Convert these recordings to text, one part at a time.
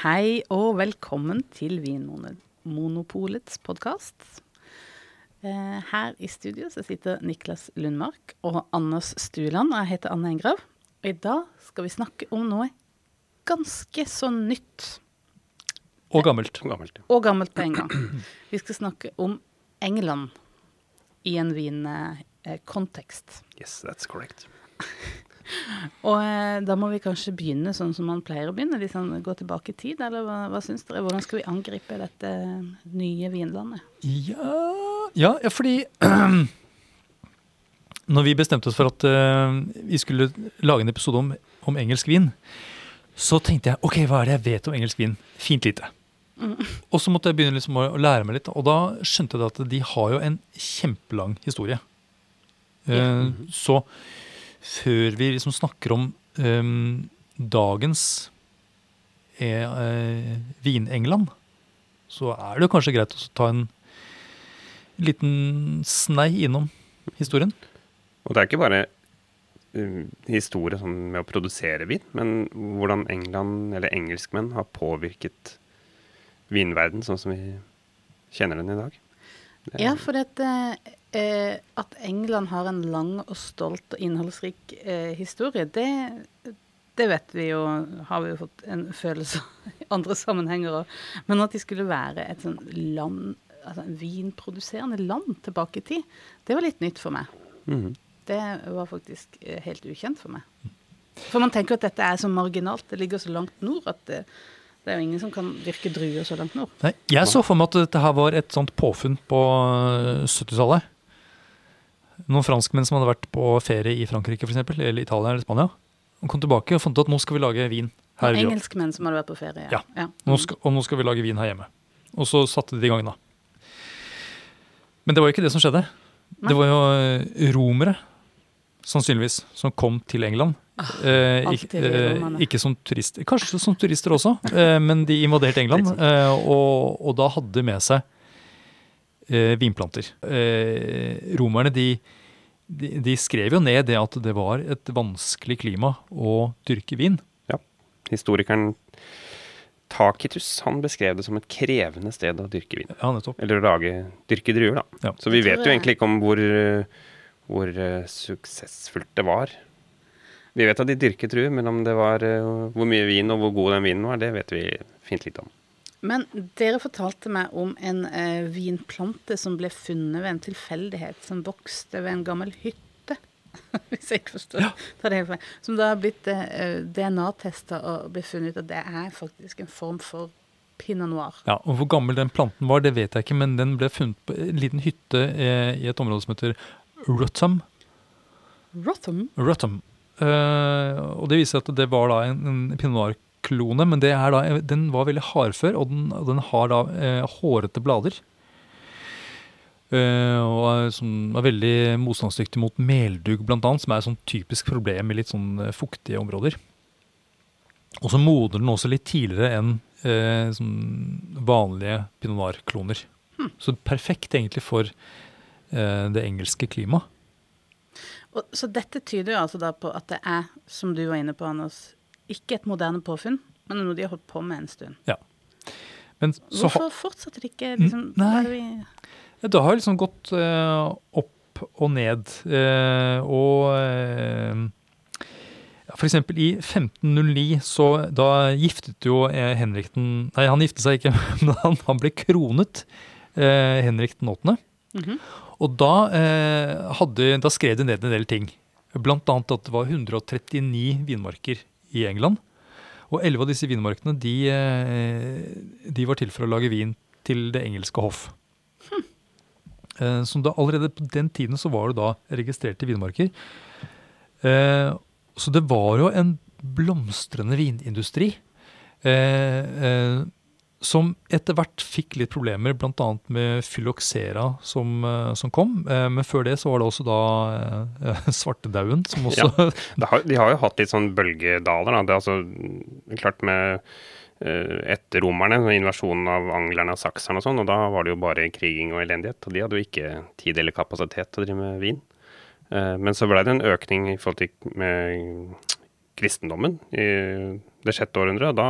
Hei og velkommen til Vinmonopolets podkast. Her i studio så sitter Niklas Lundmark og Anders Stuland. og jeg heter Anne Engrav. Og i dag skal vi snakke om noe ganske så nytt. Og gammelt. Gammelt. Og gammelt på en gang. Vi skal snakke om England i en vinkontekst. Yes, that's correct. Og eh, da må vi kanskje begynne sånn som man pleier å begynne, liksom gå tilbake i tid, eller hva, hva syns dere? Hvordan skal vi angripe dette nye vinlandet? Ja, ja, ja fordi Når vi bestemte oss for at uh, vi skulle lage en episode om, om engelsk vin, så tenkte jeg ok, hva er det jeg vet om engelsk vin? Fint lite. Og så måtte jeg begynne liksom å, å lære meg litt, og da skjønte jeg at de har jo en kjempelang historie. Eh, så før vi liksom snakker om um, dagens eh, Vin-England, så er det kanskje greit å ta en liten snei innom historien. Og det er ikke bare uh, historie sånn med å produsere vin, men hvordan England, eller engelskmenn, har påvirket vinverden sånn som vi kjenner den i dag. Ja, for dette, eh, at England har en lang og stolt og innholdsrik eh, historie, det, det vet vi jo, har vi jo fått en følelse av i andre sammenhenger òg. Men at de skulle være et sånn land, altså en vinproduserende land tilbake i tid, det var litt nytt for meg. Mhm. Det var faktisk eh, helt ukjent for meg. For man tenker at dette er så marginalt, det ligger så langt nord at det, det er jo ingen som kan dyrke druer så langt nord. Nei, jeg så for meg at dette her var et sånt påfunn på øh, 70-tallet. Noen franskmenn som hadde vært på ferie i Frankrike for eksempel, eller Italia eller Spania. Og kom tilbake og fant ut at nå skal vi lage vin her. Engelskmenn som hadde vært på ferie. Ja. ja. Nå skal, og nå skal vi lage vin her hjemme. Og så satte de i gang da. Men det var jo ikke det som skjedde. Nei. Det var jo øh, romere, sannsynligvis, som kom til England. Eh, ikke, eh, ikke som turister, kanskje som turister også, eh, men de invaderte England. Eh, og, og da hadde med seg eh, vinplanter. Eh, romerne de, de, de skrev jo ned det at det var et vanskelig klima å dyrke vin. Historikeren Takitus han beskrev det som et krevende sted å dyrke vin. Ja, nettopp. Eller å lage, dyrke druer, da. Ja. Så vi vet jo egentlig ikke om hvor, hvor uh, suksessfullt det var. Vi vet at de dyrket druer, men om det var uh, hvor mye vin og hvor god den vinen var, det vet vi fint litt om. Men dere fortalte meg om en eh, vinplante som ble funnet ved en tilfeldighet, som vokste ved en gammel hytte. Hvis jeg ikke forstår ja. det. Som da har blitt eh, DNA-testa og ble funnet ut at det er faktisk en form for pinot noir. Ja, og Hvor gammel den planten var, det vet jeg ikke, men den ble funnet på en liten hytte eh, i et område som heter Rotham. Rotham? Ruttham. Eh, og det viser at det var da en, en pinot noir-klone, men det er da, den var veldig hardfør, og den, den har da eh, hårete blader. Uh, og er, som er veldig motstandsdyktig mot meldugg, annet, som er et sånn typisk problem i litt sånn fuktige områder. Og så modner den også litt tidligere enn uh, sånn vanlige pinot noir-kloner. Så perfekt egentlig for uh, det engelske klimaet. Og, så dette tyder jo altså da på at det er, som du var inne på, Anders, ikke et moderne påfunn, men noe de har holdt på med en stund. Men så Hvorfor fortsatte de ikke liksom, nei. det har liksom gått uh, opp og ned. Uh, og uh, ja, for eksempel i 1509, så da giftet jo Henrik den Nei, han giftet seg ikke, men han, han ble kronet. Eh, Henrik den 8. Mhm. Og da, eh, hadde, da skrev de ned en del ting. Annet at det var 139 vinmarker i England. Og 11 av disse vinmarkene de, eh, de var til for å lage vin til det engelske hoff. Hm. Så da, allerede på den tiden så var det da registrerte vinmarker. Eh, Så det var jo en blomstrende vinindustri. Som etter hvert fikk litt problemer, bl.a. med fyloxera som, eh, som kom. Eh, men før det så var det også da eh, svartedauden, som også Det har, de har jo hatt litt sånn bølgedaler. Da. Det er altså klart med eh, etter romerne, med invasjonen av anglerne og sakserne og sånn, og da var det jo bare kriging og elendighet. Og de hadde jo ikke tid eller kapasitet til å drive med vin. Men så ble det en økning i forhold til kristendommen det sjette århundret, da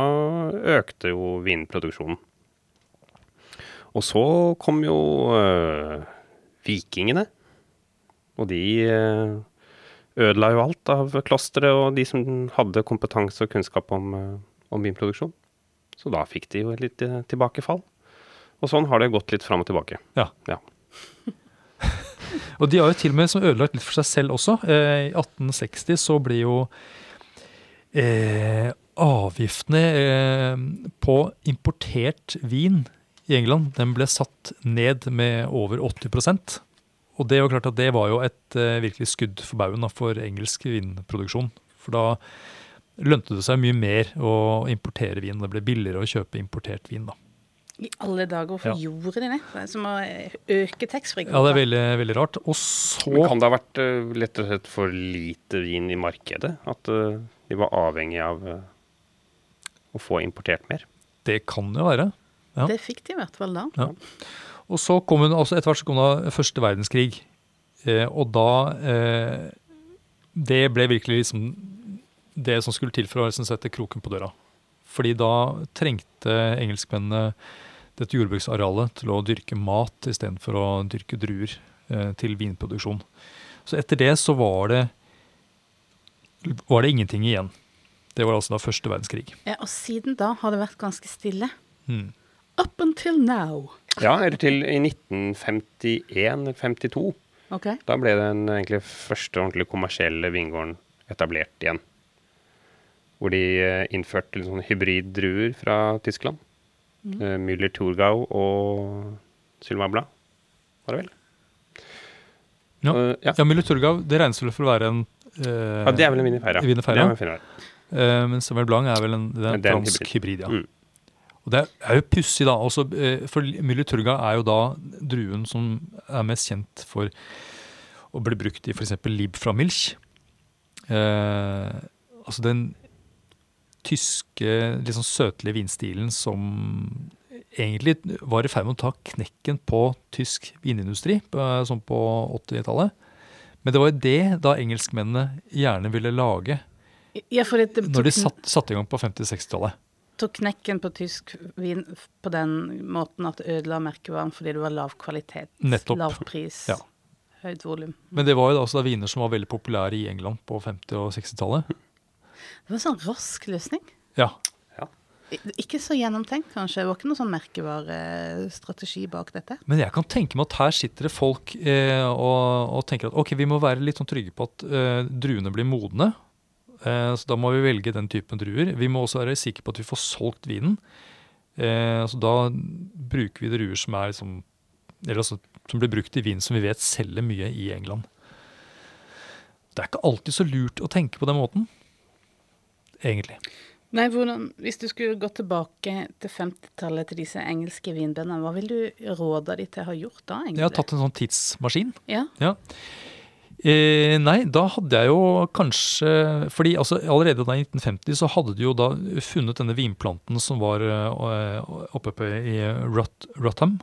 økte jo vinproduksjonen. Og så kom jo øh, vikingene. Og de øh, ødela jo alt av klostre og de som hadde kompetanse og kunnskap om, øh, om vinproduksjon. Så da fikk de jo et litt øh, tilbakefall. Og sånn har det gått litt fram og tilbake. Ja. Ja. Og de har jo til og med ødelagt litt for seg selv også. Eh, I 1860 så ble jo eh, avgiftene eh, på importert vin i England den ble satt ned med over 80% Og det var klart at det var jo et eh, virkelig skudd for baugen for engelsk vinproduksjon. For da lønte det seg mye mer å importere vin. Det ble billigere å kjøpe importert vin. da. I alle dager, hvorfor Ja. gjorde de det? Det er som å øke taxfree. Ja, det er veldig, veldig rart. Og så Men kan det ha vært lett og slett for lite vin i markedet? At de var avhengig av å få importert mer? Det kan jo være. ja. Det fikk de i hvert fall da. Ja. Og så kom hun, altså etter hvert så kom da første verdenskrig. Eh, og da eh, Det ble virkelig liksom det som skulle til for å liksom sette kroken på døra. Fordi da trengte engelskmennene dette jordbruksarealet til å dyrke mat istedenfor å dyrke druer eh, til vinproduksjon. Så etter det så var det var det ingenting igjen. Det var altså da første verdenskrig. Ja, og siden da har det vært ganske stille. Mm. Up until now. Ja, eller til i 1951-52. Okay. Da ble den egentlig første ordentlig kommersielle vingården etablert igjen. Hvor de eh, innførte litt sånne hybriddruer fra Tyskland. Mm. Müller-Thurgau og Sylva Blad, var det vel? Ja. uh, ja. Ja, Müller Thurgau, det regnes vel for å være en uh, ja, det er vel en vinifera. Vinifera. Eh, men Sauvignon Blanc er vel en, det er en Det er en fransk hybrid. ja. Mm. Og det er jo pussig, da. Også, eh, for Müller er jo da druen som er mest kjent for å bli brukt i f.eks. Lib fra Milch. Eh, altså den tyske, litt sånn søtlige vinstilen som egentlig var i ferd med å ta knekken på tysk vinindustri, eh, sånn på 80-tallet. Men det var jo det da engelskmennene gjerne ville lage Ja, for det, når de satte satt, i gang på 50-60-tallet. tok knekken på tysk vin på den måten at det ødela merkevaren fordi det var lav kvalitet, Nettopp. lav pris, Ja. høyt volum. Men det var jo da også viner som var veldig populære i England på 50- og 60-tallet. Det var en sånn rask løsning. Ja. Ikke så gjennomtenkt, kanskje. Det var ikke noen sånn merkevarestrategi bak dette. Men jeg kan tenke meg at her sitter det folk eh, og, og tenker at ok, vi må være litt sånn trygge på at eh, druene blir modne. Eh, så da må vi velge den typen druer. Vi må også være sikre på at vi får solgt vinen. Eh, så da bruker vi druer som er liksom eller altså, som blir brukt i vin som vi vet selger mye i England. Det er ikke alltid så lurt å tenke på den måten. Egentlig. Nei, hvordan, Hvis du skulle gå tilbake til 50-tallet til disse engelske vinbøndene, hva vil du råda de til å ha gjort da? egentlig? Jeg har tatt en sånn tidsmaskin. Ja, Ja. Eh, nei, da hadde jeg jo kanskje Fordi altså, allerede da i 1950 så hadde de jo da funnet denne vinplanten som var eh, oppe på i Rut, Rutham,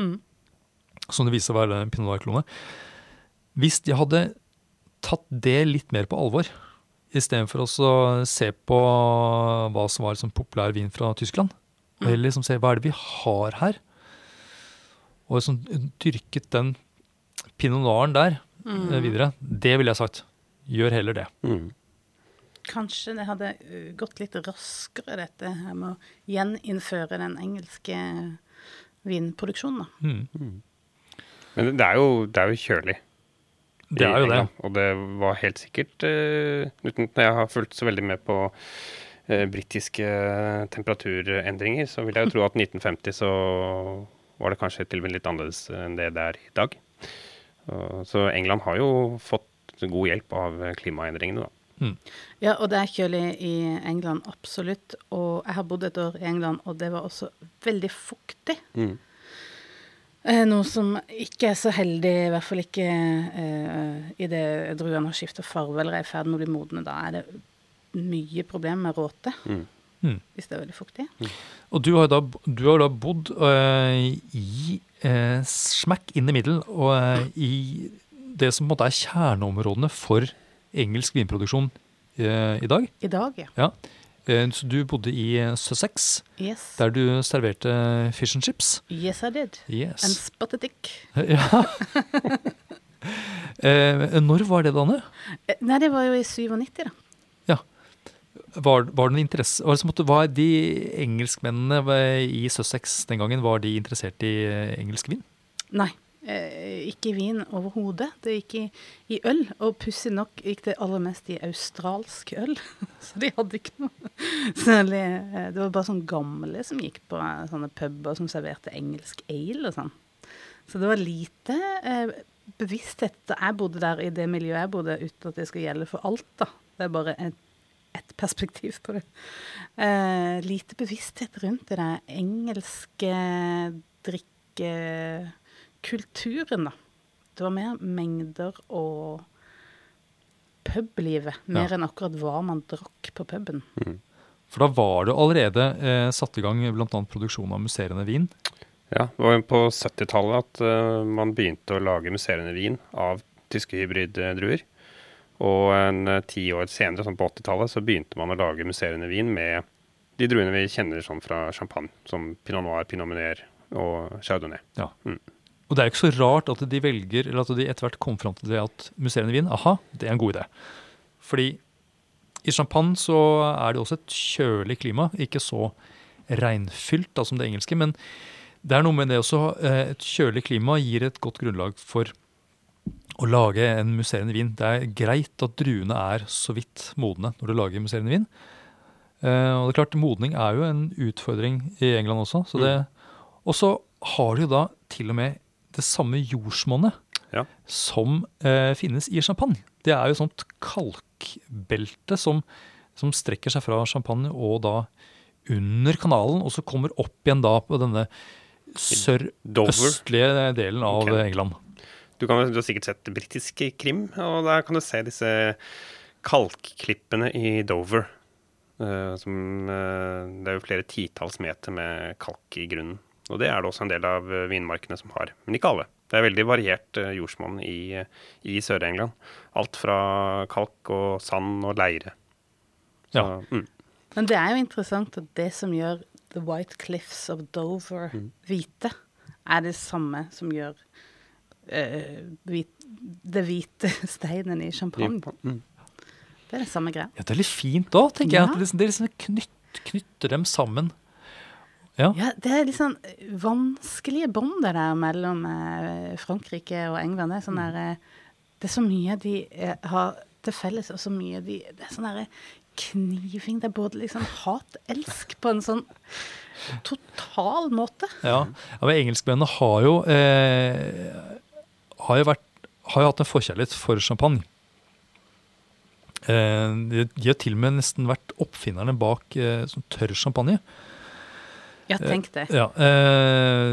Mm. som det viser å være en pinot noir-klone. Hvis de hadde tatt det litt mer på alvor, istedenfor å se på hva som var liksom populær vin fra Tyskland, og heller liksom se hva er det vi har her, og liksom dyrket den pinot noiren der eh, videre, det ville jeg sagt. Gjør heller det. Mm. Kanskje det hadde uh, gått litt raskere, dette her med å gjeninnføre den engelske vinproduksjonen, da. Mm. Men det er jo, det er jo kjølig. Det er jo det. Og det var helt sikkert, uh, uten at jeg har fulgt så veldig med på uh, britiske temperaturendringer, så vil jeg jo tro at 1950 så var det kanskje til og med litt annerledes enn det det er i dag. Så England har jo fått god hjelp av klimaendringene, da. Ja, og det er kjølig i England, absolutt. Og jeg har bodd et år i England, og det var også veldig fuktig. Mm. Eh, noe som ikke er så heldig, i hvert fall ikke eh, i det druene har skifta farve eller er i ferd med å bli modne. Da er det mye problem med råte, Mm. Mm. hvis det er veldig fuktig. Og du har da, du har da bodd eh, i eh, smack inn i middel og eh, i det som på en måte er kjerneområdene for engelsk vinproduksjon eh, i dag. I dag, ja. Ja. Eh, Så du bodde i eh, Sussex, Yes. der du serverte fish and chips. Yes, I did. And Yes. spotted dick. Ja. Eh, Når var det, Danne? Nei, det var jo i 97, da. Var, var det noen interesse var som var de engelskmennene i Sussex den gangen var de interessert i eh, engelsk vin? Nei, eh, ikke i vin overhodet. Det gikk i, i øl, og pussig nok gikk det aller mest i australsk øl. Så de hadde ikke noe særlig eh, Det var bare sånn gamle som gikk på sånne puber som serverte engelsk ale og sånn. Så det var lite bevissthet da jeg bodde der, i det miljøet jeg bodde, uten at det skal gjelde for alt, da. Det er bare et, et perspektiv på det. Uh, lite bevissthet rundt det der engelske drikkekulturen, da. Det var mer mengder og publivet, mer Ja. enn akkurat hva man drakk på puben. For da var det allerede eh, satt i gang bl.a. produksjon av musserende vin. Ja, det var på 70-tallet at uh, man begynte å lage musserende vin av tyske hybriddruer. Og en eh, ti år senere, sånn på 80-tallet, så begynte man å lage musserende vin med de druene vi kjenner sånn fra champagne, som pinot noir, pinot meunier og chardonnay. Og det er jo ikke så rart at de velger, eller at de etter hvert kom fram til det at musserende vin, aha, det er en god idé. Fordi i champagne så er det også et kjølig klima, ikke så regnfylt da, som det engelske, men det er noe med det også, eh, et kjølig klima gir et godt grunnlag for å lage en musserende vin. Det er greit at druene er så vidt modne når du lager musserende vin. Eh, og det er klart, modning er jo en utfordring i England også. Så det, og så har du jo da til og med det samme jordsmonnet Ja. som eh, finnes i champagne. Det er jo et sånt kalkbelte som, som strekker seg fra champagne og da under kanalen, og så kommer opp igjen da på denne sørøstlige delen av Ok. England. Du, kan, du har sikkert sett britisk krim, og der kan du se disse kalkklippene i Dover. Uh, som, uh, det er jo flere titalls meter med kalk i grunnen. Og det er det også en del av eh, vinmarkene som har, men ikke alle. Det er veldig variert uh, jordsmonn i, i Sør-England. Alt fra kalk og sand og leire. Så, Ja. mm. Men det er jo interessant at det som gjør The White Cliffs of Dover hvite, er det samme som gjør hvit, det hvite steinen i champagne. Mm. Det er det samme greia. Ja, det er litt fint da, tenker Ja. jeg. At det liksom, det liksom knytt, knytter dem sammen. Ja. Ja, det er litt sånn vanskelige bånd det der mellom eh, Frankrike og England. Det er, sånn der, eh, det er så mye de eh, har til felles, og så mye de Det er sånn derre kniving. Det er både liksom hat-elsk på en sånn total måte. Ja, ja men Engelskmennene har jo eh, har jo, vært, har jo hatt en forkjærlighet for champagne. Eh, de, de har til og med nesten vært oppfinnerne bak eh, sånn tørr champagne. Ja, tenk det. Ja, eh,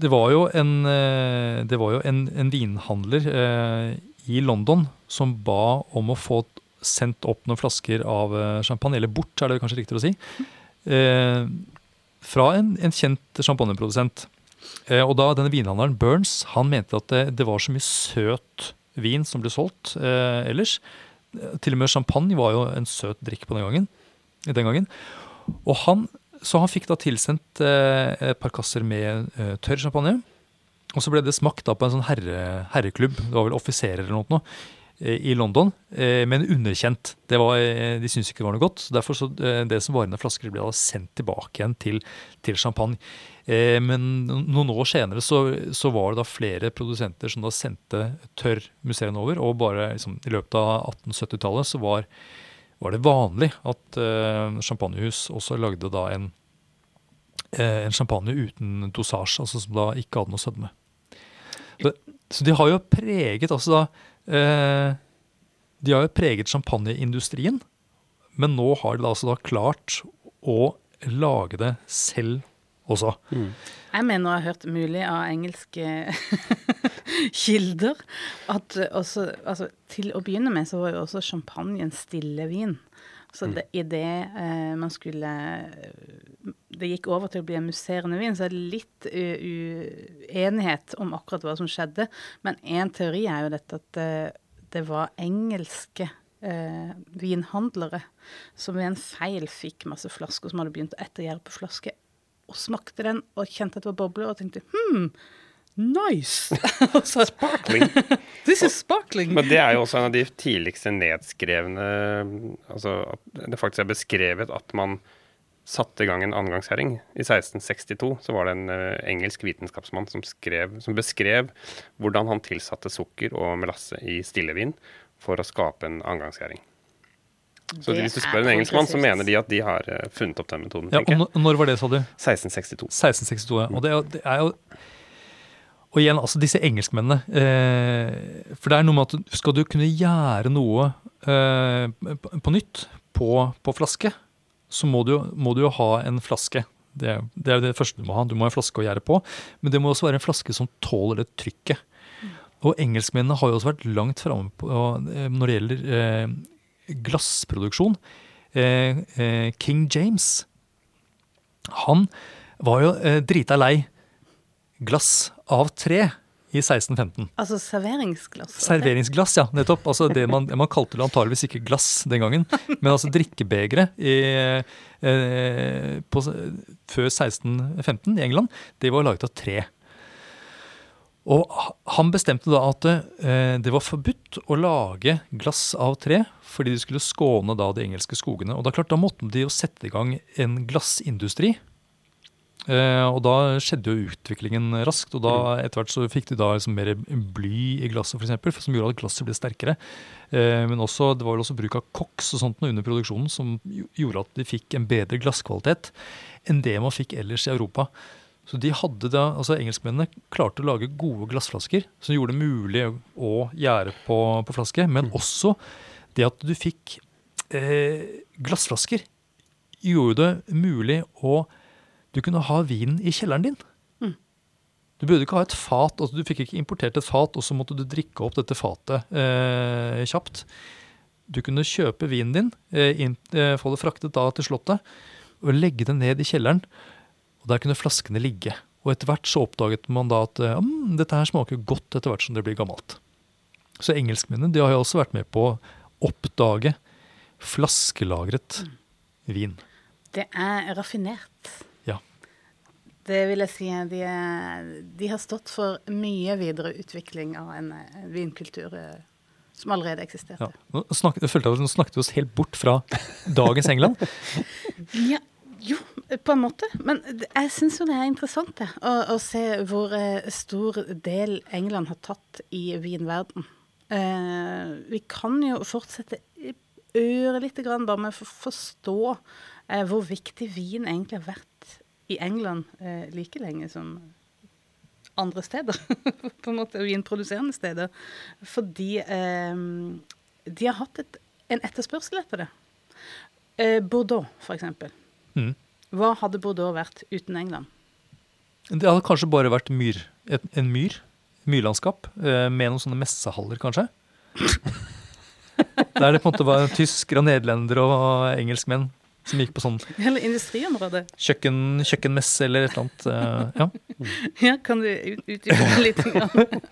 det var jo en, eh, det var jo en, en vinhandler eh, i London som ba om å få sendt opp noen flasker av eh, champagne, eller bort, er det kanskje riktigere å si, eh, fra en, en kjent champagneprodusent. Eh, og da denne vinhandleren Burns, han mente at det, det var så mye søt vin som ble solgt eh, ellers. Til og med champagne var jo en søt drikk på den gangen. Den gangen. Og han, så han fikk da tilsendt eh, et par kasser med eh, tørr champagne. Og så ble det smakt da på en sånn herre, herreklubb, det var vel offiserer eller noe, eh, i London, eh, men underkjent. Det var, eh, de syntes ikke det var noe godt. så Derfor så eh, det som var igjen av flasker, ble da sendt tilbake igjen til, til champagne. Men noen år senere så, så var det da flere produsenter som da sendte tørr musserende over, og bare liksom, i løpet av 1870-tallet så var, var det vanlig at eh, champagnehus også lagde da en, en champagne uten dosasje, altså som da ikke hadde noe sødme. Så, så de har jo preget altså da De har jo preget champagneindustrien, men nå har de altså da klart å lage det selv også. Jeg mener å ha hørt mulig av engelske kilder at også, altså, til å begynne med så var jo også champagne en stille vin. Så det, i det eh, man skulle Det gikk over til å bli en musserende vin, så er det litt uenighet om akkurat hva som skjedde. Men én teori er jo dette at det, det var engelske eh, vinhandlere som ved en feil fikk masse flasker som hadde begynt å ettergjære på flaske, og smakte den og kjente at det var bobler, og tenkte hm, nice! sparkling. This is sparkling. Men det er jo også en av de tidligste nedskrevne Altså at det faktisk er beskrevet at man satte i gang en annengangsherring. I 1662 så var det en uh, engelsk vitenskapsmann som, skrev, som, beskrev hvordan han tilsatte sukker og melasse i stillevin for å skape en annengangsherring. Så det hvis du spør en engelskmann, så mener de at de har uh, funnet opp den metoden. Ja, og Når var det, sa du? 1662. 1662, ja. Og det, det er jo og igjen, altså disse engelskmennene. Eh, for det er noe med at skal du kunne gjøre noe eh, på nytt på, på flaske, så må du, må du, jo ha en flaske. Det, det, er det første du må ha. Du må ha en flaske å gjære på. Men det må også være en flaske som tåler det trykket. Og engelskmennene har jo også vært langt framme eh, når det gjelder eh, glassproduksjon. Eh, eh, King James, han var jo drita lei glass av tre i 1615. Altså serveringsglass? Serveringsglass, ja. Nettopp. Altså det man, man kalte det antageligvis ikke glass den gangen, men altså drikkebegre eh, før 1615 i England, det var laget av tre. Og han bestemte da at eh, det var forbudt å lage glass av tre fordi de skulle skåne da de engelske skogene. Og da, klart, da måtte de jo sette i gang en glassindustri Eh, og da skjedde jo utviklingen raskt, og da mm. etter hvert så fikk de da liksom mer bly i glasset, f.eks., som gjorde at glasset ble sterkere. Eh, men også, det var vel også bruk av koks og sånt under produksjonen som gjorde at de fikk en bedre glasskvalitet enn det man fikk ellers i Europa. Så de hadde da, altså Engelskmennene klarte å lage gode glassflasker som gjorde det mulig å gjære på, på flaske, men mm. også det at du fikk eh, glassflasker, gjorde det mulig å du kunne ha vinen i kjelleren din. Mm. Du burde ikke ha et fat, altså du fikk ikke importert et fat, og så måtte du drikke opp dette fatet eh, kjapt. Du kunne kjøpe vinen din, eh, inn, eh, få det fraktet da til Slottet, og legge det ned i kjelleren. Og Der kunne flaskene ligge. Og etter hvert så oppdaget man da at mm, dette her smaker godt etter hvert som det blir gammelt. Så engelskmennene de har jo også vært med på å oppdage flaskelagret mm. vin. Det er raffinert. Det vil jeg si. De, de har stått for mye videre utvikling av en, vinkultur eh, som allerede eksisterte. Ja. Nå, snak, jeg følte at nå snakket vi oss helt bort fra dagens England. ja, jo, på en måte. Men jeg syns jo det er interessant det, å, å, se hvor eh, stor del England har tatt i vinverden. Eh, vi kan jo fortsette ørlite grann bare med å forstå eh, hvor viktig vin egentlig har vært i England eh, like lenge som andre steder. på en måte Vinproduserende steder. Fordi eh, de har hatt et, en etterspørsel etter det. Eh, Bordeaux, f.eks. Mm. Hva hadde Bordeaux vært uten England? Det hadde kanskje bare vært myr. Et, en myr. Myrlandskap. Eh, med noen sånne messehaller, kanskje. Der det på en måte var tyskere, nederlendere og engelskmenn som gikk på sånn Eller industriområdet. Kjøkken, kjøkkenmesse eller et eller annet. Uh, ja. ja, kan du utdype litt?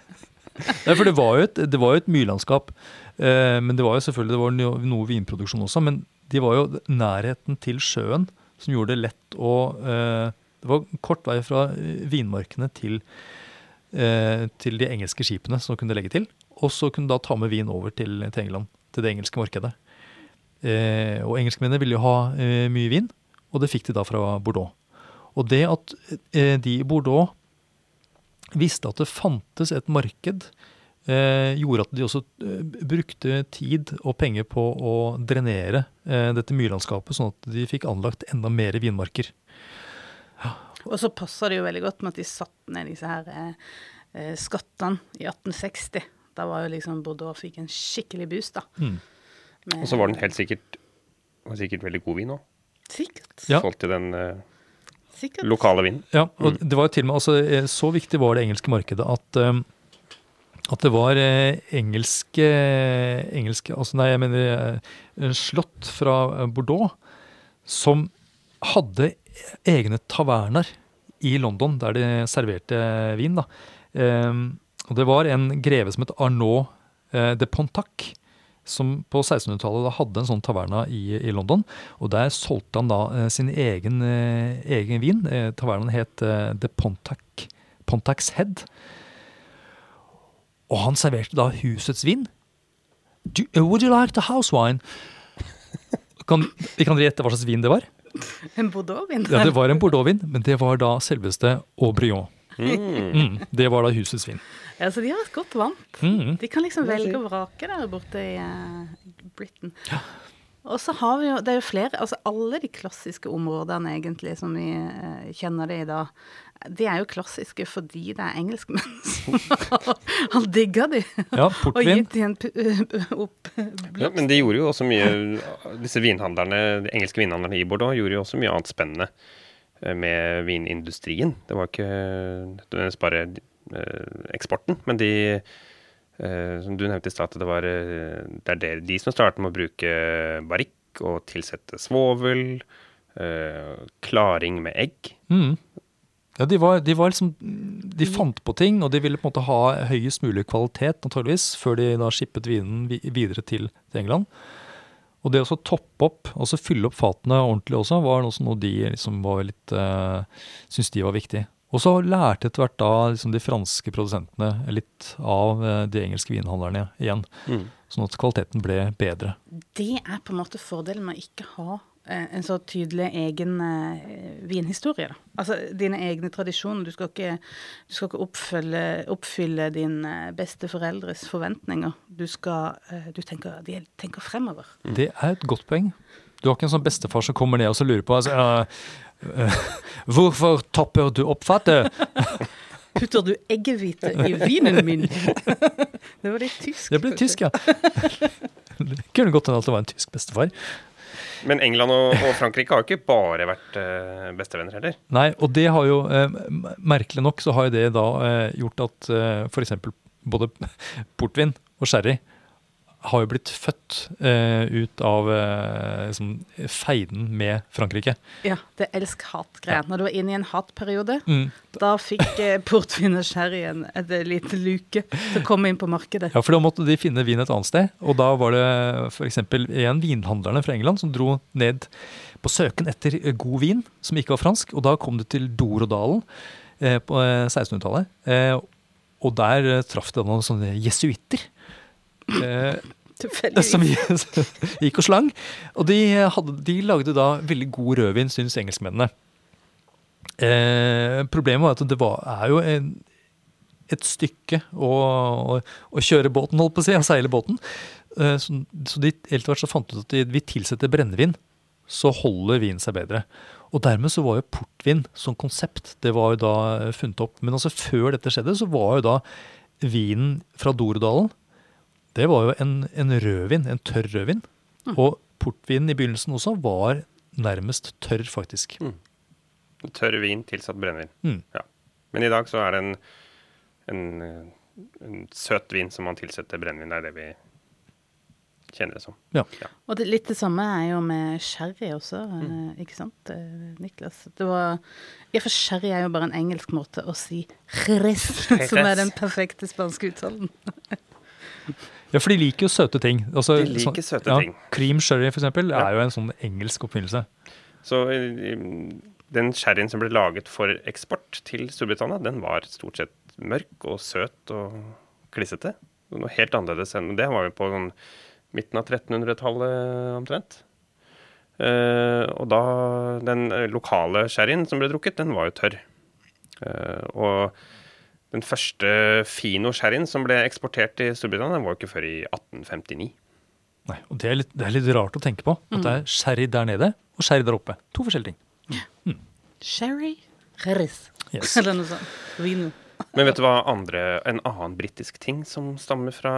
Nei, for det var jo et, det var jo et myrlandskap. Uh, men det var jo selvfølgelig det var noe, vinproduksjon også. Men de var jo nærheten til sjøen som gjorde det lett å uh, Det var kort vei fra vinmarkene til, til de engelske skipene som kunne legge til. Og så kunne da ta med vin over til, til England, til det engelske markedet. Eh, og engelskmennene ville jo ha eh, mye vin, og det fikk de da fra Bordeaux. Og det at eh, de i Bordeaux visste at det fantes et marked, eh, gjorde at de også brukte tid og penger på å drenere eh, dette myrlandskapet, sånn at de fikk anlagt enda mer vinmarker. Ja. Og så passer det jo veldig godt med at de satte ned disse her skattene i 1860. Da var jo liksom Bordeaux fikk en skikkelig boost, da. Mm. Og så var den helt sikkert, var sikkert veldig god vin òg. Sikkert. Ja. Forhold til den uh, lokale vinen. Ja, og mm. det var til og med altså, eh, Så viktig var det engelske markedet at, um, at det var eh, engelske, engelske altså Nei, jeg mener eh, slott fra Bordeaux som hadde egne taverner i London der de serverte vin. da. Eh, og det var en greve som het Arnaud de Pontac som på 1600-tallet hadde en sånn taverna i, i London. Og der solgte han da eh, sin egen, eh, egen vin. Eh, tavernaen het eh, The Pontac, Pontac's Head. Og han serverte da husets vin. Do, uh, would you like the house wine? Kan, vi kan gjette hva slags vin det var? En bordeauxvin. Ja, Det var en bordeauxvin, men det var da selveste Aubryon. Mm. Mm, det var da husets vin. Ja, så de har et godt vant. Mm. De kan liksom velge og vrake der borte i uh, Britain. Og så har vi jo, det er jo flere, altså alle de klassiske områdene egentlig som vi uh, kjenner det i dag, de er jo klassiske fordi det er engelskmenn som har, har digga de. Ja, Og gitt de en uh, opp Ja, men de gjorde jo også mye Disse vinhandlerne, de engelske vinhandlerne i Bordeaux gjorde jo også mye annet spennende eh, med vinindustrien. Det var ikke nødvendigvis bare eh, eksporten, men de eh, Som du nevnte i stad, det var eh, det er de som startet med å bruke barikk og tilsette svovel. eh, klaring med egg. Mm. Ja, de var, de var liksom De fant på ting, og de ville på en måte ha høyest mulig kvalitet, naturligvis, før de da skippet vinen videre til, England. Og det å toppe opp, og fylle opp fatene ordentlig også, var noe noe de liksom var litt uh, syntes de var viktig. Og så lærte etter hvert da liksom de franske produsentene litt av eh, de engelske vinhandlerne igjen. Mm. Sånn at kvaliteten ble bedre. Det er på en måte fordelen med å ikke ha eh, en så tydelig egen eh, vinhistorie. Da. Altså dine egne tradisjoner. Du skal ikke, du skal ikke oppfylle, oppfylle dine besteforeldres forventninger. Du skal Du tenker, de tenker fremover. Det er et godt poeng. Du har ikke en sånn bestefar som kommer ned og så lurer på altså, eh, Hvorfor topper du oppfattet? Putter du eggehvite i vinen min? det var litt tysk. Det ble tysk, ja. Det kunne godt hende at det var en tysk bestefar. Men England og, og Frankrike har jo ikke bare vært eh, bestevenner heller. Nei, og det har jo eh, Merkelig nok så har jo det da eh, gjort at eh, f.eks. både portvin og sherry har jo blitt født eh, ut av eh, liksom, feiden med Frankrike. Ja, det elsk-hat-greia. Når du var inne i en hatperiode, Mm. da fikk eh, portvin og sherry en et lite luke til å komme inn på markedet. Ja, for da måtte de finne vin et annet sted. Og da var det f.eks. en vinhandlerne fra England som dro ned på søken etter god vin som ikke var fransk. Og da kom det til Dorodalen eh, på eh, 1600-tallet. Eh, og der eh, traff det noen sånne jesuitter. Eh, som gikk og slang. Og de, hadde, de lagde da veldig god rødvin, syns engelskmennene. Eh, problemet var at det var, er jo en, et stykke å, å, å kjøre båten, holdt på å si, å seile båten. Eh, så, så de etter hvert så fant ut at de, vi tilsetter brennevin, så holder vinen seg bedre. Og dermed så var jo portvin som konsept, det var jo da eh, funnet opp. Men altså før dette skjedde, så var jo da vinen fra Dorodalen det var jo en, en rødvin, en tørr rødvin. Og portvinen i begynnelsen også var nærmest tørr, faktisk. Tørr vin tilsatt brennevin. Mm. Ja. Men i dag så er det en, en, en søt vin som man tilsetter brennevin. Det er det vi kjenner det som. Ja. Og det, litt det samme er jo med sherry også, Mm. eh, ikke sant, eh, Niklas? Det var, ja, for sherry er jo bare en engelsk måte å si jerez, som er den perfekte spanske uttalen. ja, for de liker jo søte ting. Altså, De liker sånn- søte ja, ting. Cream sherry, for eksempel, Ja. er jo en sånn engelsk oppfinnelse. Så eh, den sherryen som ble laget for eksport til Storbritannia, den var stort sett mørk og søt og klissete. Noe helt annerledes enn Det var jo på sånn midten av 1300-tallet omtrent. Uh, og da Den eh, lokale sherryen som ble drukket, den var jo tørr. Uh, og den første fino-sherryen som ble eksportert til Storbritannia, var jo ikke før i 1859. Nei, og det er, litt, det er litt rart å tenke på. At det er sherry der nede og sherry der oppe. To forskjellige ting. Sherry, jerez, Yes. eller noe sånt. Vino. Men vet du hva andre, en annen britisk ting som stammer fra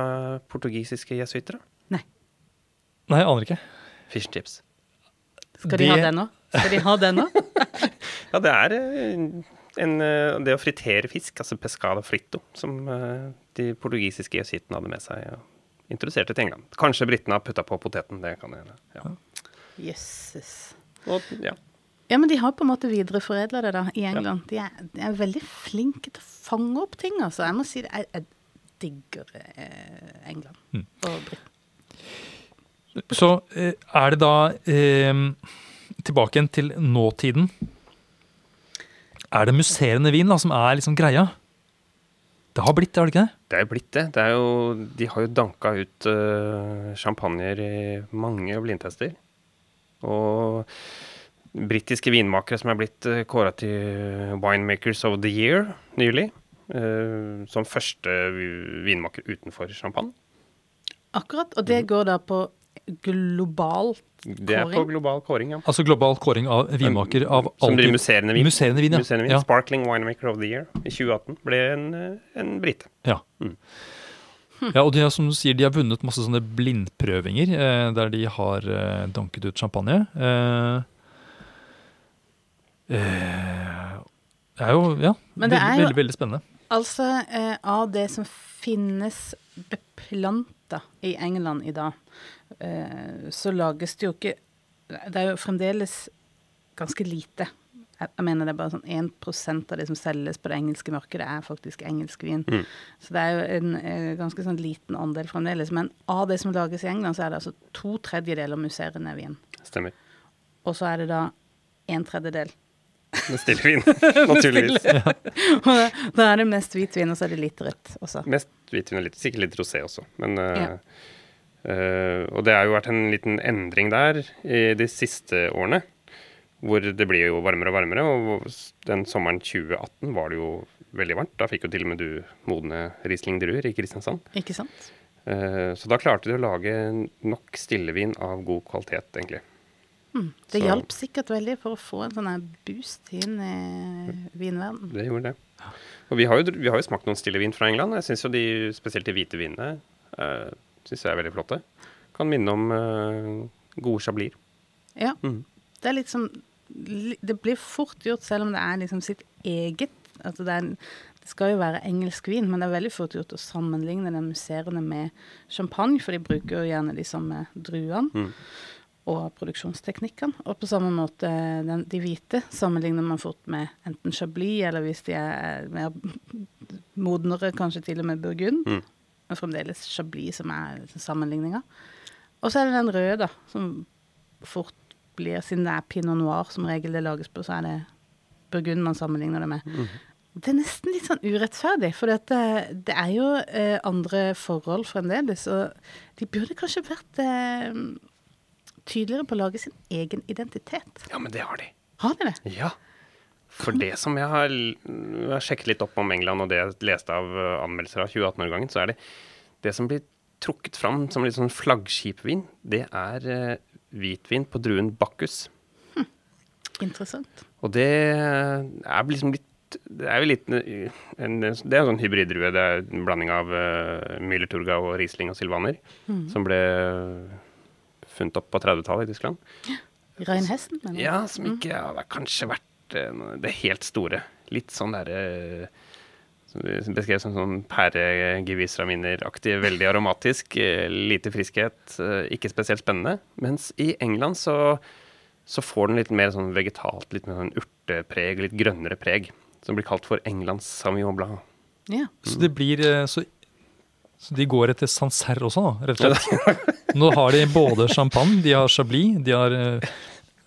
portugisiske jesuitere? Nei. Nei, jeg aner ikke. Fish and chips. Skal de ha Det- det nå? Skal de ha det nå? Ja, det er eh, en, eh, det å fritere fisk, altså pescado frito, som eh, de portugisiske jesuittene hadde med seg og introduserte til England. Kanskje britene har putta på poteten, det kan hende. Ja. Jøsses. Og, ja. Ja, men de har på en måte videreforedla det da, i England. De, er, de er veldig flinke til å fange opp ting, altså. Jeg må si det, jeg, jeg digger eh, England Mm. og Britain. Så er det da eh, tilbake igjen til nåtiden. Er det musserende vin da, som er liksom greia? Det har blitt det, har det ikke det? Det er blitt det. det er jo, de har jo danka ut uh, champagner i mange blindtester. Og britiske vinmakere som er blitt uh, kåra til Winemakers of the Year nylig. Uh, som første vinmaker utenfor champagne. Akkurat. Og det går da på globalt? Det er på global kåring, ja. Altså global kåring av vinmaker av alltid Som blir musserende vin. Musserende vin, ja. Musserende vin. Ja. Sparkling Winemaker of the Year i 2018 ble en, en brite. Ja. Mm. Ja, og de har, som du sier, de har vunnet masse sånne blindprøvinger eh, der de har eh, danket ut champagne. Eh, eh det er jo ja, Men det veldig, er jo, veldig, veldig spennende. Altså, eh, av det som finnes beplanta i England i dag, Eh, så lages det jo ikke Det er jo fremdeles ganske lite. Jeg mener det er bare sånn 1% av det som selges på det engelske markedet, er faktisk engelsk vin. Mm. Så det er jo en en ganske sånn liten andel fremdeles. Men av det som lages i England, så er det altså to tredjedeler musserende vin. Stemmer. Og så er det da en tredjedel med stillvin, naturligvis. ja. da, da, er det mest hvitvin, og så er det litt rødt også. Mest hvitvin og litt, sikkert litt rosé også. Men ja. Uh, og det har jo vært en liten endring der i de siste årene. Hvor det blir jo varmere og varmere. Og den sommeren 2018 var det jo veldig varmt. Da fikk jo til og med du modne Riesling-druer i Kristiansand. Ikke sant? Uh, så da klarte de å lage nok stillevin av god kvalitet, egentlig. Mm. Det så. hjalp sikkert veldig for å få en sånn boost inn i vinverden. Det gjorde det. Og vi har jo, vi har jo smakt noen stille vin fra England. Jeg syns jo de, spesielt de hvite vinene, uh, synes jeg er veldig flotte. Kan minne om uh, gode chablis. Ja. Mm. Det er litt som Det blir fort gjort, selv om det er liksom sitt eget. Altså det, er, det, skal jo være engelsk vin, men det er veldig fort gjort å sammenligne den musserende med champagne, for de bruker jo gjerne de samme druene. Mm. Og produksjonsteknikkene. Og på samme måte den, de hvite sammenligner man fort med enten chablis, eller hvis de er mer modnere, kanskje til og med burgund. Mm men fremdeles Chablis som er sammenligninga. Og så er det den røde, da, som fort blir Siden det er pinot noir som regel det lages på, så er det burgund man sammenligner det med. Mm. Det er nesten litt sånn urettferdig, for det, det, er jo eh, andre forhold fremdeles. Og de burde kanskje vært eh, tydeligere på å lage sin egen identitet. Ja, men det har de. Har de det? Ja. For det som jeg har, jeg har, sjekket litt opp om England, og det jeg leste av uh, anmeldelser av 2018-årgangen, så er det det som blir trukket fram som litt sånn flaggskipvin, det er uh, hvitvin på druen Bacchus. Hm. Interessant. Og det er liksom litt det er jo litt en, Det er en sånn hybriddrue. Det er en blanding av uh, Müller Turga og Riesling og Silvaner. Mm. Som ble funnet opp på 30-tallet i Tyskland. Reinhesten? Mener Ja, som ikke ja, Det har kanskje vært det helt store. Litt sånn derre som du som sånn pæregevisraminer-aktig. Veldig aromatisk, eh, lite friskhet, eh, ikke spesielt spennende. Mens i England så, så får den litt mer sånn vegetalt, litt mer sånn urtepreg, litt grønnere preg. Som blir kalt for Englands Sauvignon Blanc. Ja. Så det blir eh, så, så de går etter Sancerre også, da, rett og slett? Nå har de både champagne, de har chablis, de har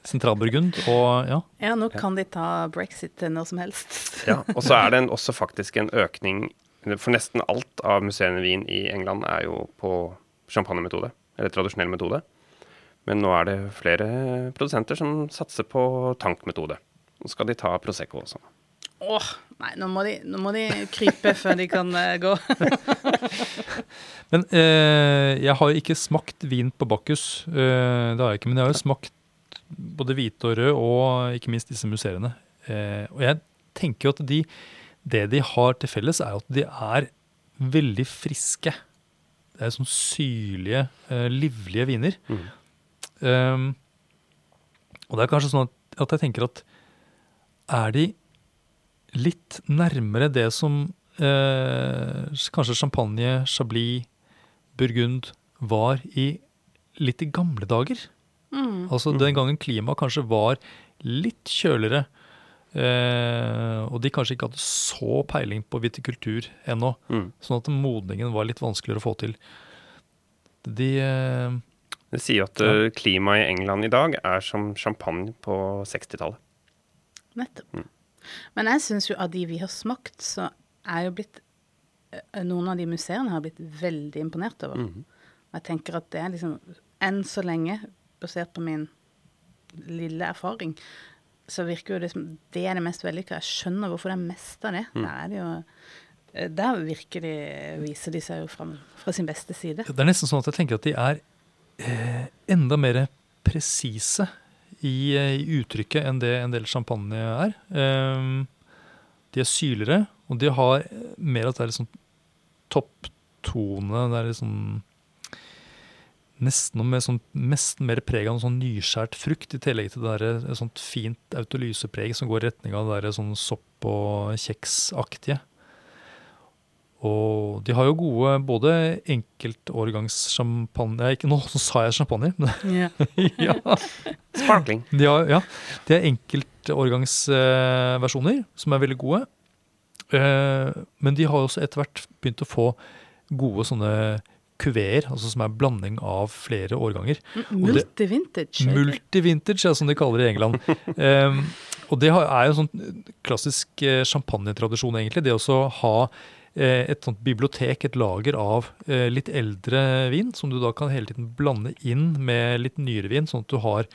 sentralburgund og ja. Ja, nå kan de ta brexit til noe som helst. ja, og så er det en, også faktisk en økning For nesten alt av museene vin i England er jo på champagnemetode, eller tradisjonell metode. Men nå er det flere produsenter som satser på tankmetode. Nå skal de ta Prosecco også. Åh, nei, nå må, de, nå må de krype før de kan uh, gå. men eh, jeg har jo ikke smakt vin på Bakkus. Eh, det har jeg ikke, men jeg har jo smakt både hvite og rød, og ikke minst disse museene. Eh, og jeg tenker jo at de, det de har til felles, er at de er veldig friske. Det er sånn syrlige, eh, livlige viner. Mm. Um, og det er kanskje sånn at, at, jeg tenker at er de litt nærmere det som eh, kanskje champagne, chablis, burgund var i litt i gamle dager? Mm. Altså den gangen klimaet kanskje var litt kjøligere, eh, og de kanskje ikke hadde så peiling på vitikultur ennå, mm. sånn at modningen var litt vanskeligere å få til. De, eh, Det sier at ja. klimaet i England i dag er som champagne på 60-tallet. Nettopp. Men jeg syns jo av de vi har smakt, så er jo blitt eh, Noen av de museene har blitt veldig imponert over. Og jeg tenker at det er liksom Enn så lenge, basert på min lille erfaring, så virker jo det som det er det mest vellykka. Jeg skjønner hvorfor det er mest av det. Der er det jo eh, der virker de, viser de seg jo fram fra sin beste side. Det er nesten sånn at jeg tenker at de er eh, enda mer presise i, eh, i, uttrykket enn det en del champagne er. Um, de er syrligere, og de har mer at det er litt sånn topptone. Det er litt sånn Nesten med sånn, nesten mer preg av sånn nyskjært frukt, i tillegg til det et sånt fint autolysepreg som går i retning av det der sånn sopp- og kjeksaktige. Og de har jo gode både enkeltårgangssjampanje Ikke nå så sa jeg champagne. Ja. ja. Sparkling. De har, ja, de har enkeltårgangsversjoner som er veldig gode. Eh, men de har også etter hvert begynt å få gode sånne kuveer, altså som er blanding av flere årganger. Multivintage. Multivintage, ja, som de kaller det i England. um, og det er jo en sånn klassisk eh, champagnetradisjon, egentlig. Det å ha et sånt bibliotek, et lager av eh, litt eldre vin, som du da kan hele tiden blande inn med litt nyere vin, sånn at du har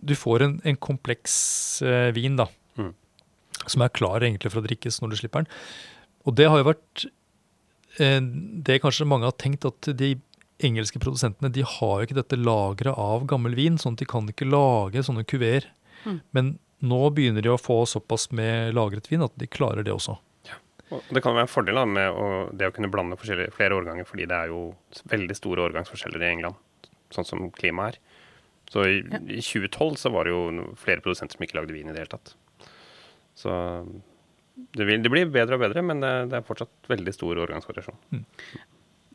Du får en, en kompleks eh, vin, da. Mm. Som er klar egentlig for å drikkes når du slipper den. Og det har jo vært Eh, det kanskje mange har tenkt, at de engelske produsentene de har jo ikke dette lageret av gammel vin, sånn at de kan ikke lage sånne kuveer. Mm. Men nå begynner de å få såpass med lagret vin at de klarer det også. Det kan være en fordel da, med å, det å kunne blande flere årganger, fordi det er jo veldig store årgangsforskjeller i England, sånn som klimaet er. Så i, ja. i 2012 så var det jo flere produsenter som ikke lagde vin i det hele tatt. Så det, vil, det, blir bedre og bedre, men det, det er fortsatt veldig stor årgangsvariasjon. Mm.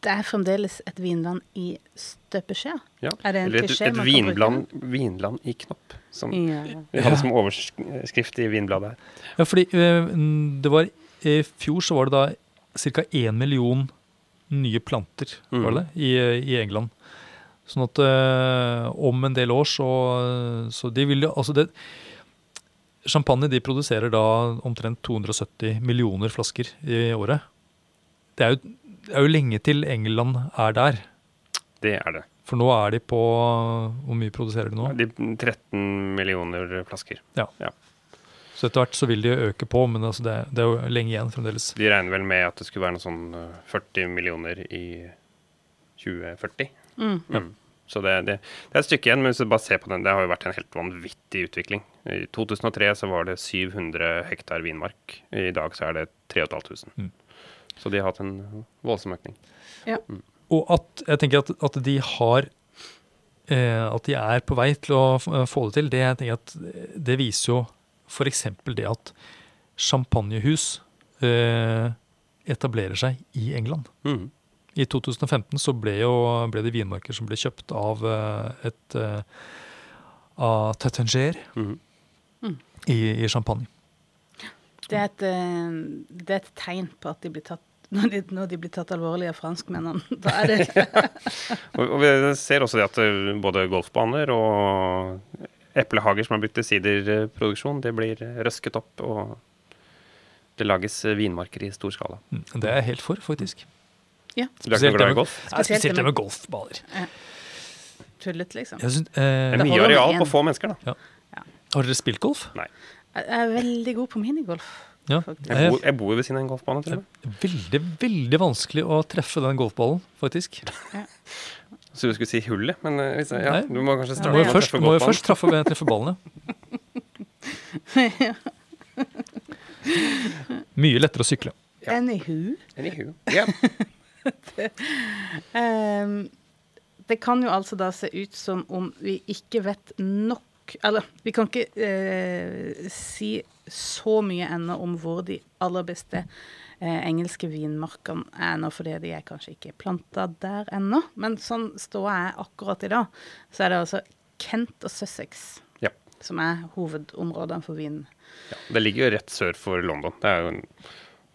Det er fremdeles et vinland i støpeskjea? Ja, eller et, et vinland, vinland, i knopp, som ja. vi hadde som overskrift i Vinbladet her. Ja, fordi øh, det var i fjor så var det da ca. 1 million nye planter mm. var det, i, i England. Sånn at øh, om en del år så, så de vil jo Altså det Champagne de produserer da omtrent 270 millioner flasker i året. Det er, jo, det er jo lenge til England er der. Det er det. For nå er de på Hvor mye produserer de nå? De 13 millioner flasker. Ja. ja. Så etter hvert så vil de øke på, men altså det, det, er jo lenge igjen fremdeles. De regner vel med at det skulle være noe sånn 40 eh, millioner i 2040. Mm. Mm. Så det, det, det, er et stykke igjen, men hvis du bare ser på den, det har jo vært en helt vanvittig utvikling. I 2003 så var det 700 hektar vinmark. I dag så er det 3500. Mm. Så de har hatt en voldsom økning. Ja. Mm. Og at jeg tenker at, at de har eh, At de er på vei til å få det til, det, jeg tenker at det viser jo f.eks. det at champagnehus eh, etablerer seg i England. Mm. I 2015 så ble, jo, ble det vinmarker som ble kjøpt av eh, et uh, av Tetanger mm. mm. i, i, Champagne. Det er, et, eh, det er, et, tegn på at de blir tatt når de, når de blir tatt alvorlig av franskmennene. Da er det og, og Vi ser også det at både golfbaner og eplehager som har brukt til siderproduksjon, det blir røsket opp. og det lages vinmarker i stor skala. Mm. Det er jeg helt for, faktisk. Ja. Du er ikke glad i golf? Spesielt det med golfballer. Ja. Tullet, liksom. Synes, eh, det er mye areal på få mennesker, da. Ja. Har dere spilt golf? Nei. Jeg er veldig god på minigolf. Ja. Jeg, bor, jeg bor ved siden av en golfbane. Tror jeg. med. Veldig, veldig vanskelig å treffe den golfballen, faktisk. Ja. Så du skulle si hullet, men eh, ja, du må kanskje starte med å treffe. Må jo først treffe, treffe ballene. Mye lettere å sykle. Ja. i hu. Yeah. det, um, det kan jo altså da se ut som om vi ikke vet nok Eller vi kan ikke uh, si så mye ennå om hvor de aller beste uh, engelske vinmarkene er nå, fordi de er kanskje ikke planta der ennå. Men sånn ståa er akkurat i dag, så er det altså Kent og Sussex ja. som er hovedområdene for vin. Ja, det ligger jo rett sør for London. Det er jo en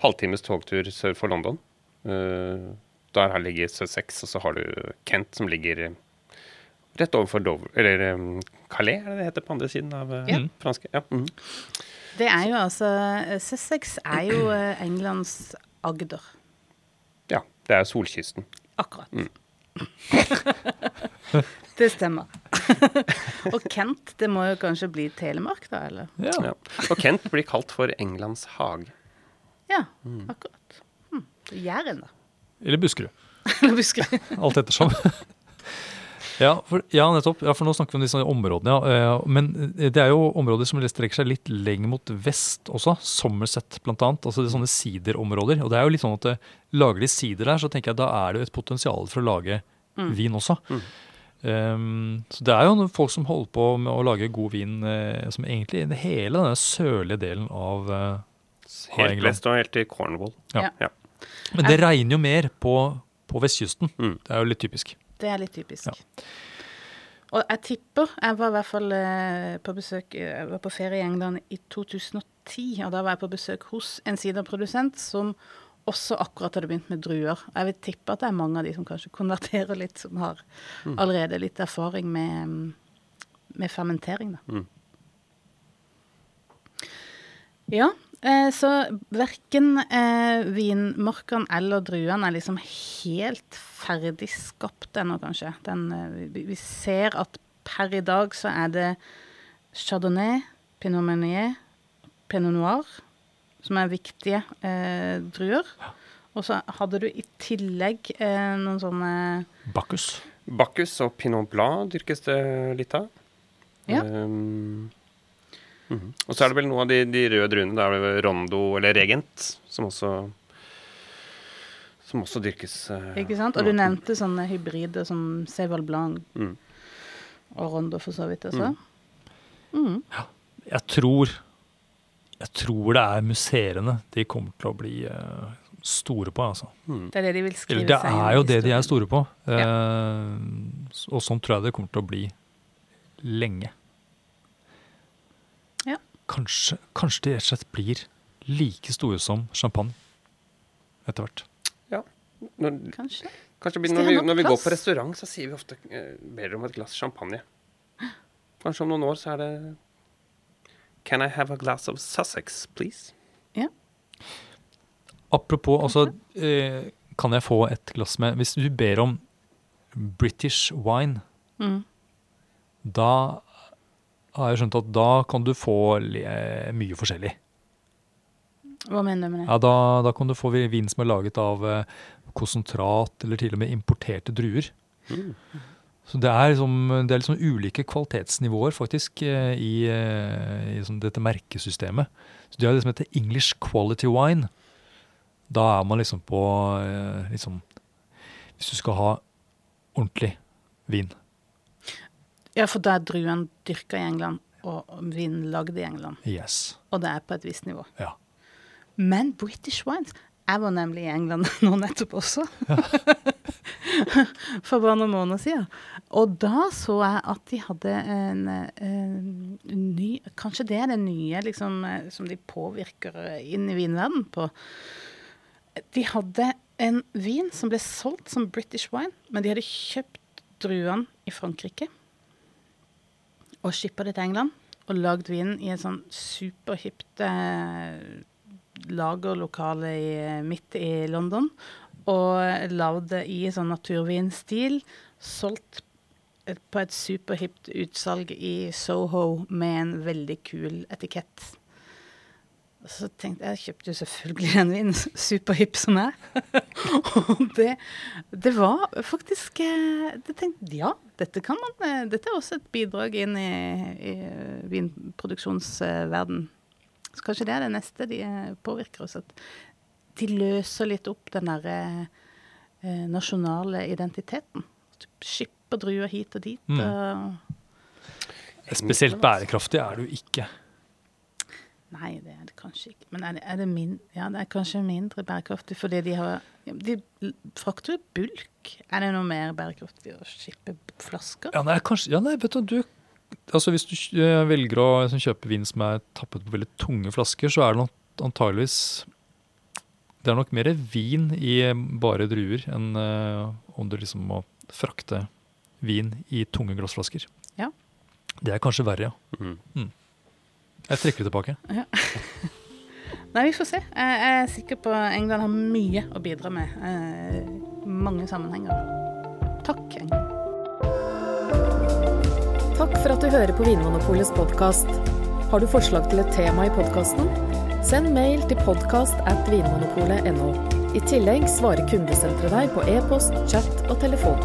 halvtimes togtur sør for London. Uh, der her ligger Sussex, og så har du Kent som ligger Rett overfor Dover, eller um, Calais, er det det heter på andre siden av uh, Ja. franske? Ja. mhm. Det er jo altså Sussex er jo eh, Englands Agder. ja. Det er solkysten. Akkurat. det stemmer. Og Kent, det må jo kanskje bli Telemark, da, eller? Ja. Ja. Og Kent blir kalt for Englands hage. Ja, akkurat. Hm. Jæren, da. Eller Buskerud. Eller Buskerud. Alt ettersom. Ja, for, ja, nettopp. Ja, for nå snakker vi om disse områdene. Ja. Eh, Men det er jo områder som strekker seg litt lenger mot vest også. Somerset annet. Altså det er sånne siderområder. Og det er jo litt sånn at eh, lager de sider der, så tenker jeg da er det jo et potensial for å lage vin også. Mm. Um, så det er jo noen folk som holder på med å lage god vin eh, som egentlig i hele denne sørlige delen av eh, Helt England. vest og helt til Cornwall. Ja. Ja. Men det regner jo mer på, på vestkysten. Mm. Det er jo litt typisk. Det er litt typisk. Ja. Og jeg tipper Jeg var i hvert fall eh, på besøk eh, Jeg var på ferie i England i 2010, og da var jeg på besøk hos en siderprodusent som også akkurat hadde begynt med druer. Jeg vil tippe at det er mange av de som kanskje konverterer litt, som har allerede litt erfaring med, med fermentering, da. Mm. Ja, eh, så verken eh, vinmarkene eller druene er liksom helt ferdig skapt ennå, kanskje. Den, eh, vi, vi ser at per i dag så er det chardonnay, pinot meunier, pinot noir som er viktige eh, druer. Og så hadde du i tillegg eh, noen sånne Bacchus. Bacchus og Pinot Blanc dyrkes det litt av. Ja. Um, Og så er det vel noe av de, de røde druene. Da er det vel Rondo eller Regent som også som også dyrkes. eh, Ikke sant? Og du nevnte sånne hybrider som Seval Blanc Mm. og Rondo for så vidt også. Mm. Jeg tror Jeg tror det er museene de kommer til å bli uh, store på, altså. Det er det de vil skrive Eller det seg inn er jo det de er store på. Eh, s- og sånn tror jeg det kommer til å bli lenge. Ja. Kanskje, kanskje de rett og slett blir like store som champagne etter hvert. Når, Kanskje. kanskje blir- når, vi, når vi går på restaurant, så sier vi ofte eh, ber om et glass champagne. Kanskje om noen år så er det Can I have a glass of Sussex, please? Ja. Apropos, altså eh, Kan jeg få et glass med Hvis du ber om British wine, Mm. da har jeg skjønt at da kan du få mye forskjellig. Hva mener du med det? Ja, da, da kan du få vin som er laget av eh, konsentrat, eller til og med importerte druer. Mm. Så det er liksom, det er liksom ulike kvalitetsnivåer faktisk eh, i, eh, i sånn dette merkesystemet. Så de har det som heter English Quality Wine. Da er man liksom på liksom, Hvis du skal ha ordentlig vin. Ja, for da er druen dyrka i England, og vinen lagd i England. Yes. Og det er på et visst nivå. Ja. Men British wines Jeg var nemlig i England nå nettopp også. Ja. For bare noen måneder siden. Og da så jeg at de hadde en, en ny Kanskje det er det nye liksom, eh, som de påvirker eh, inn i vinverdenen på. De hadde en vin som ble solgt som British wine, men de hadde kjøpt druene i Frankrike og shippa det til England. Og lagd vinen i et sånn superhipt eh, lagerlokale i, midt i London. Og lagd det i sånn naturvinstil. Solgt på et superhipt utsalg i Soho med en veldig kul etikett. Så tenkte jeg, jeg kjøpte jo selvfølgelig den vinen, superhipp som jeg. og det, det var faktisk Jeg det tenkte, Ja, dette kan man eh, Dette er også et bidrag inn i, i vinproduksjonsverden. Så kanskje det er det neste de eh, påvirker oss. At de løser litt opp den derre eh, nasjonale identiteten. Skipper druer hit og dit. Mm. Og Spesielt bærekraftig er det jo ikke. Nei, det er det kanskje ikke. Men er det, er det, min, ja, det er kanskje mindre bærekraftig fordi de har De frakter jo bulk. Er det noe mer bærekraftig å skippe flasker? Ja, nei, kanskje, ja, nei, vet du, du altså Hvis du eh, velger å liksom, kjøpe vin som er tappet på veldig tunge flasker, så er det nok antageligvis Det er nok mer vin i bare druer enn uh, om du liksom må frakte vin i tunge glassflasker. Ja. Det er kanskje verre, ja. Mm. Jeg trekker det tilbake. Nei, vi får se. Jeg er sikker på England har mye å bidra med. eh, mange sammenhenger. Takk, England. Takk for at du hører på Vinmonopolets podkast. Har du forslag til et tema i podkasten? Send mail til podkast at vinmonopolet.no. I tillegg svarer kundesenteret deg på e-post, chat og telefon.